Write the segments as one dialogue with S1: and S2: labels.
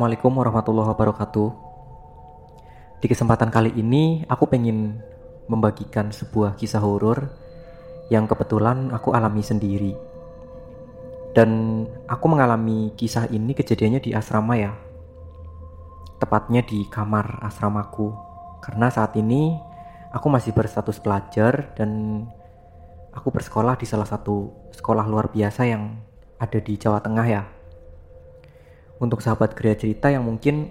S1: Assalamualaikum warahmatullahi wabarakatuh. Di kesempatan kali ini, aku pengen membagikan sebuah kisah horor yang kebetulan aku alami sendiri. Dan aku mengalami kisah ini kejadiannya di asrama ya. Tepatnya di kamar asramaku. Karena saat ini aku masih berstatus pelajar dan aku bersekolah di salah satu sekolah luar biasa yang ada di Jawa Tengah ya untuk sahabat Gria Cerita yang mungkin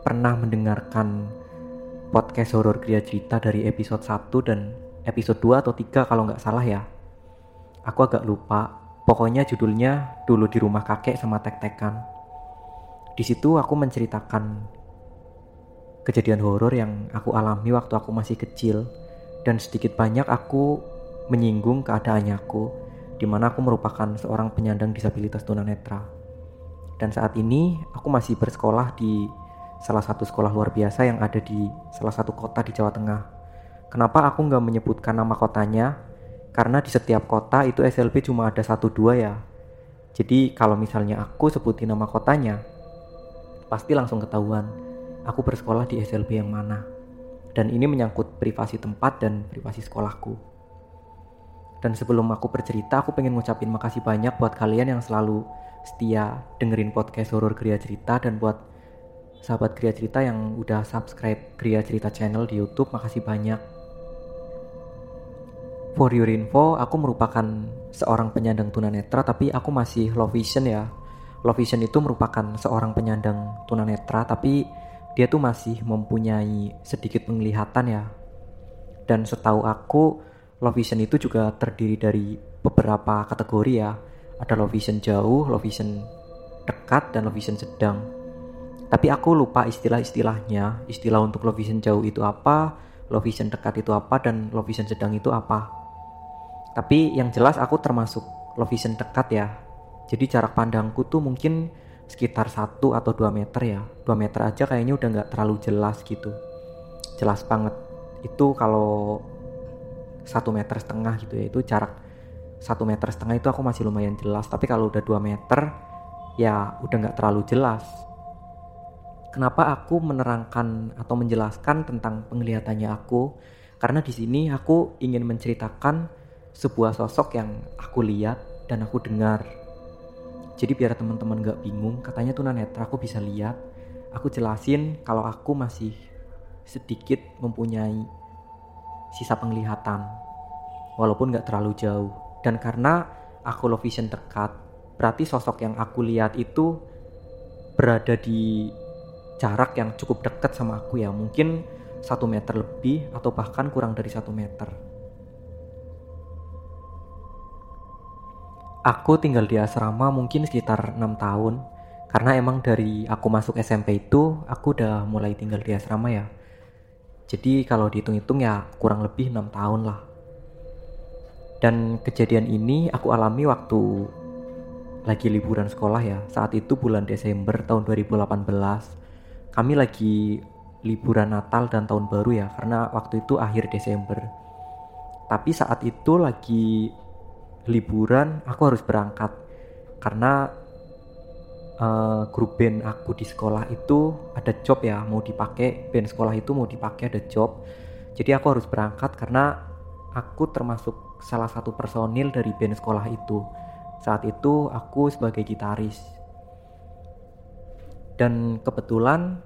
S1: pernah mendengarkan podcast horor Gria Cerita dari episode 1 dan episode 2 atau 3 kalau nggak salah ya. Aku agak lupa. Pokoknya judulnya dulu di rumah kakek sama tek-tekan. Di situ aku menceritakan kejadian horor yang aku alami waktu aku masih kecil dan sedikit banyak aku menyinggung keadaannya aku di mana aku merupakan seorang penyandang disabilitas tunanetra. Dan saat ini aku masih bersekolah di salah satu sekolah luar biasa yang ada di salah satu kota di Jawa Tengah. Kenapa aku nggak menyebutkan nama kotanya? Karena di setiap kota itu SLB cuma ada satu dua ya. Jadi kalau misalnya aku sebutin nama kotanya, pasti langsung ketahuan aku bersekolah di SLB yang mana. Dan ini menyangkut privasi tempat dan privasi sekolahku. Dan sebelum aku bercerita, aku pengen ngucapin makasih banyak buat kalian yang selalu setia dengerin podcast horor Gria Cerita dan buat sahabat Gria Cerita yang udah subscribe Gria Cerita channel di YouTube, makasih banyak. For your info, aku merupakan seorang penyandang tunanetra tapi aku masih low vision ya. Low vision itu merupakan seorang penyandang tunanetra tapi dia tuh masih mempunyai sedikit penglihatan ya. Dan setahu aku, low vision itu juga terdiri dari beberapa kategori ya ada low vision jauh, low vision dekat, dan low vision sedang. Tapi aku lupa istilah-istilahnya. Istilah untuk low vision jauh itu apa, low vision dekat itu apa, dan low vision sedang itu apa. Tapi yang jelas aku termasuk low vision dekat ya. Jadi jarak pandangku tuh mungkin sekitar 1 atau 2 meter ya. 2 meter aja kayaknya udah nggak terlalu jelas gitu. Jelas banget. Itu kalau satu meter setengah gitu ya itu jarak satu meter setengah itu aku masih lumayan jelas. Tapi kalau udah 2 meter ya udah nggak terlalu jelas. Kenapa aku menerangkan atau menjelaskan tentang penglihatannya aku? Karena di sini aku ingin menceritakan sebuah sosok yang aku lihat dan aku dengar. Jadi biar teman-teman gak bingung katanya tunanetra aku bisa lihat. Aku jelasin kalau aku masih sedikit mempunyai sisa penglihatan walaupun gak terlalu jauh dan karena aku low vision dekat berarti sosok yang aku lihat itu berada di jarak yang cukup dekat sama aku ya. Mungkin satu meter lebih atau bahkan kurang dari satu meter. Aku tinggal di asrama mungkin sekitar enam tahun. Karena emang dari aku masuk SMP itu aku udah mulai tinggal di asrama ya. Jadi kalau dihitung-hitung ya kurang lebih enam tahun lah dan kejadian ini aku alami waktu lagi liburan sekolah ya. Saat itu bulan Desember tahun 2018. Kami lagi liburan Natal dan tahun baru ya karena waktu itu akhir Desember. Tapi saat itu lagi liburan aku harus berangkat karena uh, grup band aku di sekolah itu ada job ya mau dipakai band sekolah itu mau dipakai ada job jadi aku harus berangkat karena aku termasuk salah satu personil dari band sekolah itu. Saat itu aku sebagai gitaris. Dan kebetulan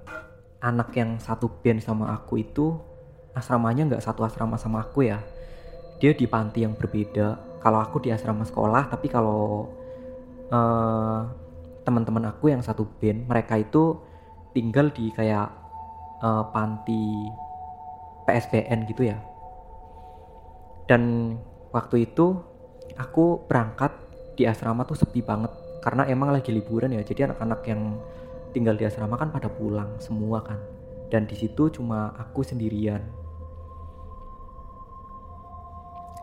S1: anak yang satu band sama aku itu asramanya nggak satu asrama sama aku ya. Dia di panti yang berbeda. Kalau aku di asrama sekolah, tapi kalau uh, teman-teman aku yang satu band, mereka itu tinggal di kayak uh, panti PSBN gitu ya. Dan waktu itu aku berangkat di asrama tuh sepi banget. Karena emang lagi liburan ya jadi anak-anak yang tinggal di asrama kan pada pulang semua kan. Dan di situ cuma aku sendirian.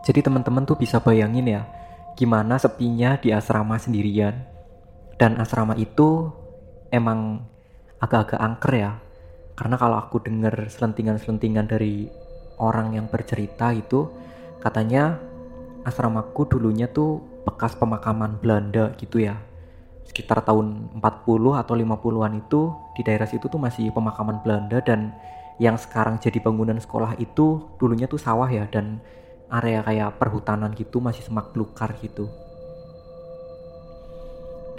S1: Jadi teman-teman tuh bisa bayangin ya gimana sepinya di asrama sendirian. Dan asrama itu emang agak-agak angker ya. Karena kalau aku dengar selentingan-selentingan dari orang yang bercerita itu katanya asramaku dulunya tuh bekas pemakaman Belanda gitu ya. Sekitar tahun 40 atau 50-an itu di daerah situ tuh masih pemakaman Belanda dan yang sekarang jadi bangunan sekolah itu dulunya tuh sawah ya dan area kayak perhutanan gitu masih semak belukar gitu.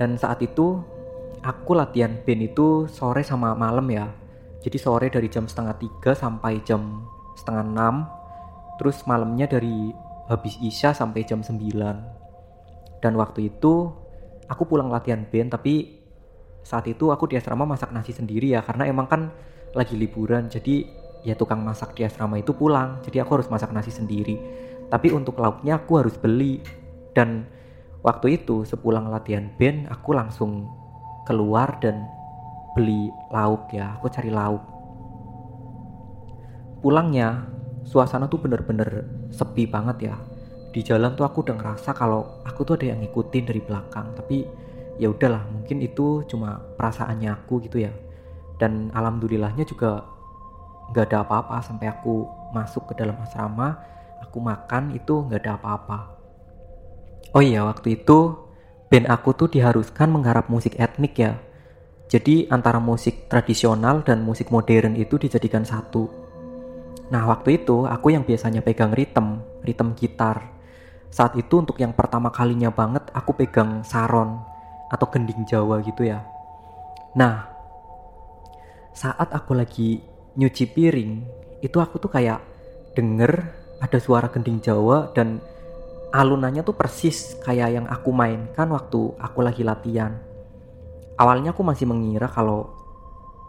S1: Dan saat itu aku latihan band itu sore sama malam ya. Jadi sore dari jam setengah tiga sampai jam setengah enam terus malamnya dari habis isya sampai jam 9 dan waktu itu aku pulang latihan band tapi saat itu aku di asrama masak nasi sendiri ya karena emang kan lagi liburan jadi ya tukang masak di asrama itu pulang jadi aku harus masak nasi sendiri. Tapi untuk lauknya aku harus beli. Dan waktu itu sepulang latihan band aku langsung keluar dan beli lauk ya aku cari lauk. Pulangnya suasana tuh bener-bener sepi banget ya. Di jalan tuh aku udah ngerasa kalau aku tuh ada yang ngikutin dari belakang tapi ya udahlah mungkin itu cuma perasaannya aku gitu ya. Dan alhamdulillahnya juga nggak ada apa-apa sampai aku masuk ke dalam asrama aku makan itu nggak ada apa-apa. Oh iya waktu itu band aku tuh diharuskan menggarap musik etnik ya. Jadi antara musik tradisional dan musik modern itu dijadikan satu nah waktu itu aku yang biasanya pegang ritme ritme gitar saat itu untuk yang pertama kalinya banget aku pegang saron atau gending Jawa gitu ya. Nah, saat aku lagi nyuci piring, itu aku tuh kayak denger ada suara gending Jawa dan alunannya tuh persis kayak yang aku mainkan waktu aku lagi latihan. Awalnya aku masih mengira kalau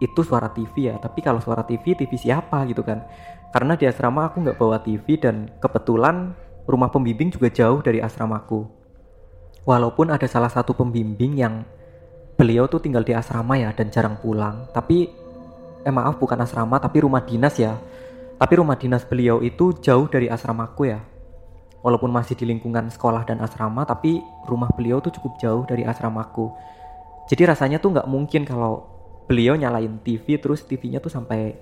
S1: itu suara TV ya, tapi kalau suara TV, TV siapa gitu kan. Karena di asrama aku nggak bawa TV dan kebetulan rumah pembimbing juga jauh dari asramaku. Walaupun ada salah satu pembimbing yang beliau tuh tinggal di asrama ya dan jarang pulang. Tapi eh maaf bukan asrama tapi rumah dinas ya. Tapi rumah dinas beliau itu jauh dari asramaku ya. Walaupun masih di lingkungan sekolah dan asrama tapi rumah beliau tuh cukup jauh dari asramaku. Jadi rasanya tuh nggak mungkin kalau beliau nyalain TV terus TV-nya tuh sampai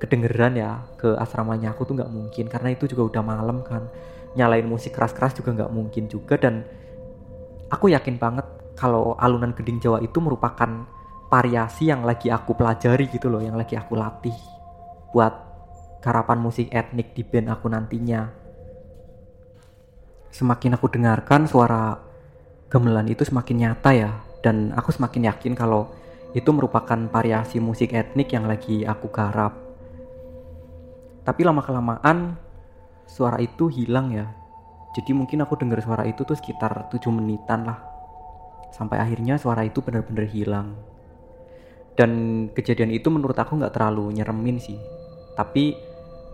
S1: kedengeran ya ke asramanya. Aku tuh nggak mungkin karena itu juga udah malam kan. Nyalain musik keras-keras juga nggak mungkin juga dan aku yakin banget kalau alunan gending Jawa itu merupakan variasi yang lagi aku pelajari gitu loh yang lagi aku latih buat karapan musik etnik di band aku nantinya. Semakin aku dengarkan suara gamelan itu semakin nyata ya dan aku semakin yakin kalau itu merupakan variasi musik etnik yang lagi aku garap. Tapi lama kelamaan suara itu hilang ya. Jadi mungkin aku dengar suara itu tuh sekitar 7 menitan lah. Sampai akhirnya suara itu benar-benar hilang. Dan kejadian itu menurut aku nggak terlalu nyeremin sih. Tapi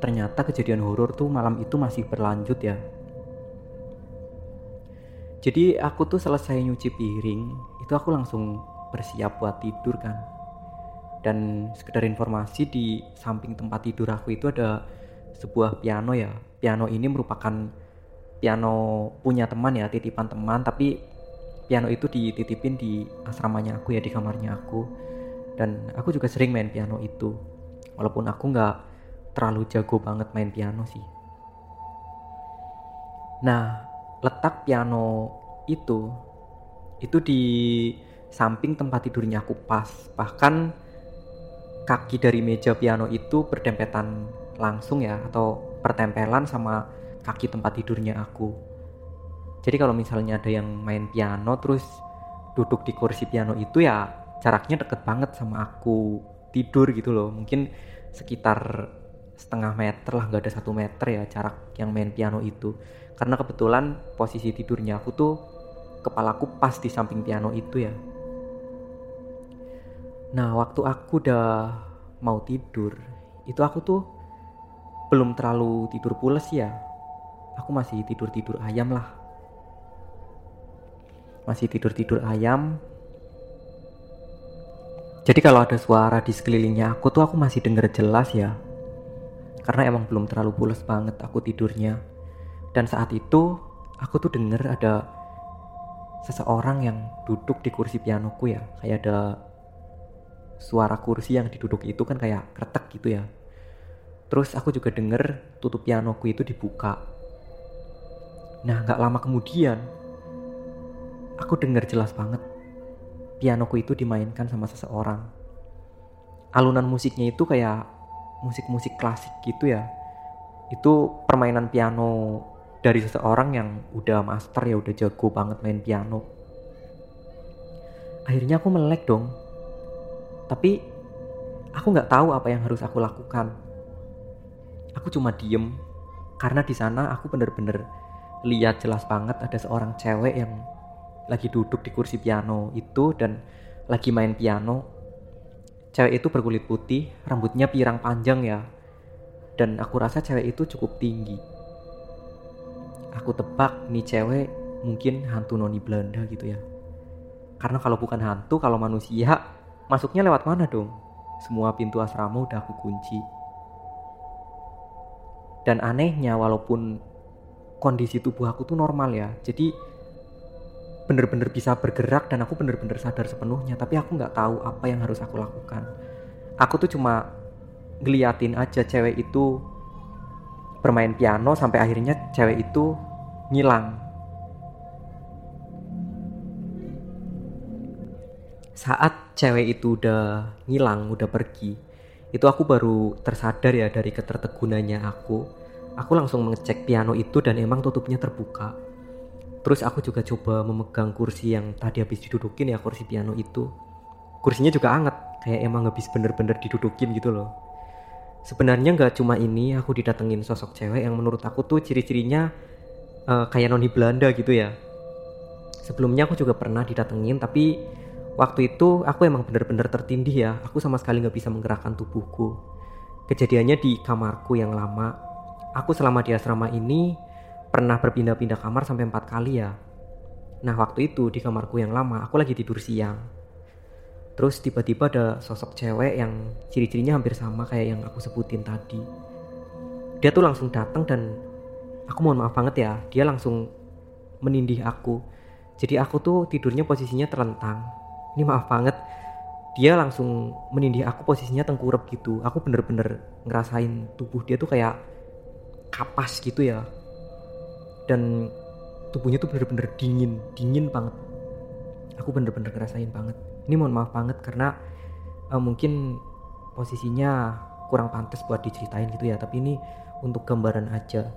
S1: ternyata kejadian horor tuh malam itu masih berlanjut ya. Jadi aku tuh selesai nyuci piring itu aku langsung bersiap buat tidur kan. Dan sekedar informasi di samping tempat tidur aku itu ada sebuah piano ya. Piano ini merupakan piano punya teman ya titipan teman tapi piano itu dititipin di asramanya aku ya di kamarnya aku. Dan aku juga sering main piano itu. Walaupun aku nggak terlalu jago banget main piano sih. Nah letak piano itu itu di samping tempat tidurnya aku pas bahkan kaki dari meja piano itu berdempetan langsung ya atau pertempelan sama kaki tempat tidurnya aku. Jadi kalau misalnya ada yang main piano terus duduk di kursi piano itu ya jaraknya deket banget sama aku tidur gitu loh. Mungkin sekitar setengah meter lah nggak ada satu meter ya jarak yang main piano itu. Karena kebetulan posisi tidurnya aku tuh kepalaku pas di samping piano itu ya. Nah waktu aku udah mau tidur itu aku tuh belum terlalu tidur pules ya. Aku masih tidur tidur ayam lah. Masih tidur tidur ayam. Jadi kalau ada suara di sekelilingnya aku tuh aku masih denger jelas ya. Karena emang belum terlalu pules banget aku tidurnya. Dan saat itu aku tuh denger ada seseorang yang duduk di kursi pianoku ya. Kayak ada suara kursi yang diduduk itu kan kayak kretek gitu ya Terus aku juga denger tutup pianoku itu dibuka. Nah, nggak lama kemudian, aku denger jelas banget pianoku itu dimainkan sama seseorang. Alunan musiknya itu kayak musik-musik klasik gitu ya. Itu permainan piano dari seseorang yang udah master ya udah jago banget main piano. Akhirnya aku melek dong. Tapi aku nggak tahu apa yang harus aku lakukan. Aku cuma diem karena di sana aku bener-bener lihat jelas banget ada seorang cewek yang lagi duduk di kursi piano itu dan lagi main piano. Cewek itu berkulit putih, rambutnya pirang panjang ya. Dan aku rasa cewek itu cukup tinggi. Aku tebak nih cewek mungkin hantu noni Belanda gitu ya. Karena kalau bukan hantu, kalau manusia, masuknya lewat mana dong? Semua pintu asrama udah aku kunci. Dan anehnya walaupun kondisi tubuh aku tuh normal ya. Jadi bener-bener bisa bergerak dan aku bener-bener sadar sepenuhnya tapi aku nggak tahu apa yang harus aku lakukan aku tuh cuma ngeliatin aja cewek itu bermain piano sampai akhirnya cewek itu ngilang saat cewek itu udah ngilang udah pergi itu aku baru tersadar ya dari ketertegunannya aku aku langsung mengecek piano itu dan emang tutupnya terbuka Terus aku juga coba memegang kursi yang tadi habis didudukin ya kursi piano itu. Kursinya juga anget, kayak emang habis bener-bener didudukin gitu loh. Sebenarnya nggak cuma ini, aku didatengin sosok cewek yang menurut aku tuh ciri-cirinya uh, kayak noni Belanda gitu ya. Sebelumnya aku juga pernah didatengin, tapi waktu itu aku emang bener-bener tertindih ya. Aku sama sekali nggak bisa menggerakkan tubuhku. Kejadiannya di kamarku yang lama. Aku selama di asrama ini pernah berpindah-pindah kamar sampai empat kali ya. Nah waktu itu di kamarku yang lama aku lagi tidur siang. Terus tiba-tiba ada sosok cewek yang ciri-cirinya hampir sama kayak yang aku sebutin tadi. Dia tuh langsung datang dan aku mohon maaf banget ya, dia langsung menindih aku. Jadi aku tuh tidurnya posisinya terlentang. Ini maaf banget, dia langsung menindih aku posisinya tengkurap gitu. Aku bener-bener ngerasain tubuh dia tuh kayak kapas gitu ya. Dan tubuhnya tuh bener-bener dingin dingin banget. Aku bener-bener ngerasain banget. Ini mohon maaf banget karena uh, mungkin posisinya kurang pantas buat diceritain gitu ya. Tapi ini untuk gambaran aja.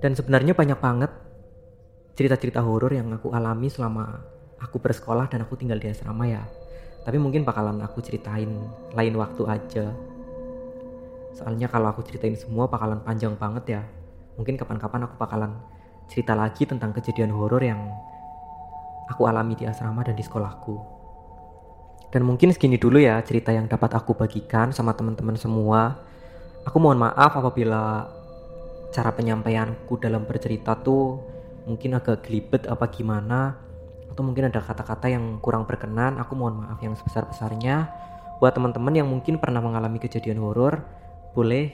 S1: Dan sebenarnya banyak banget cerita-cerita horor yang aku alami selama aku bersekolah dan aku tinggal di asrama ya tapi mungkin bakalan aku ceritain lain waktu aja soalnya kalau aku ceritain semua bakalan panjang banget ya mungkin kapan-kapan aku bakalan cerita lagi tentang kejadian horor yang aku alami di asrama dan di sekolahku. Dan mungkin segini dulu ya cerita yang dapat aku bagikan sama teman-teman semua. Aku mohon maaf apabila cara penyampaianku dalam bercerita tuh mungkin agak gelibet apa gimana atau mungkin ada kata-kata yang kurang berkenan. Aku mohon maaf yang sebesar-besarnya. Buat teman-teman yang mungkin pernah mengalami kejadian horor, boleh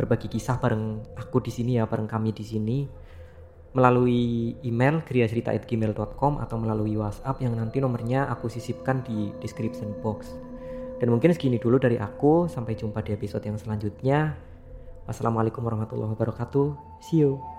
S1: berbagi kisah bareng aku di sini ya, bareng kami di sini melalui email kriacerita@gmail.com atau melalui WhatsApp yang nanti nomornya aku sisipkan di description box. Dan mungkin segini dulu dari aku, sampai jumpa di episode yang selanjutnya. Wassalamualaikum warahmatullahi wabarakatuh. See you.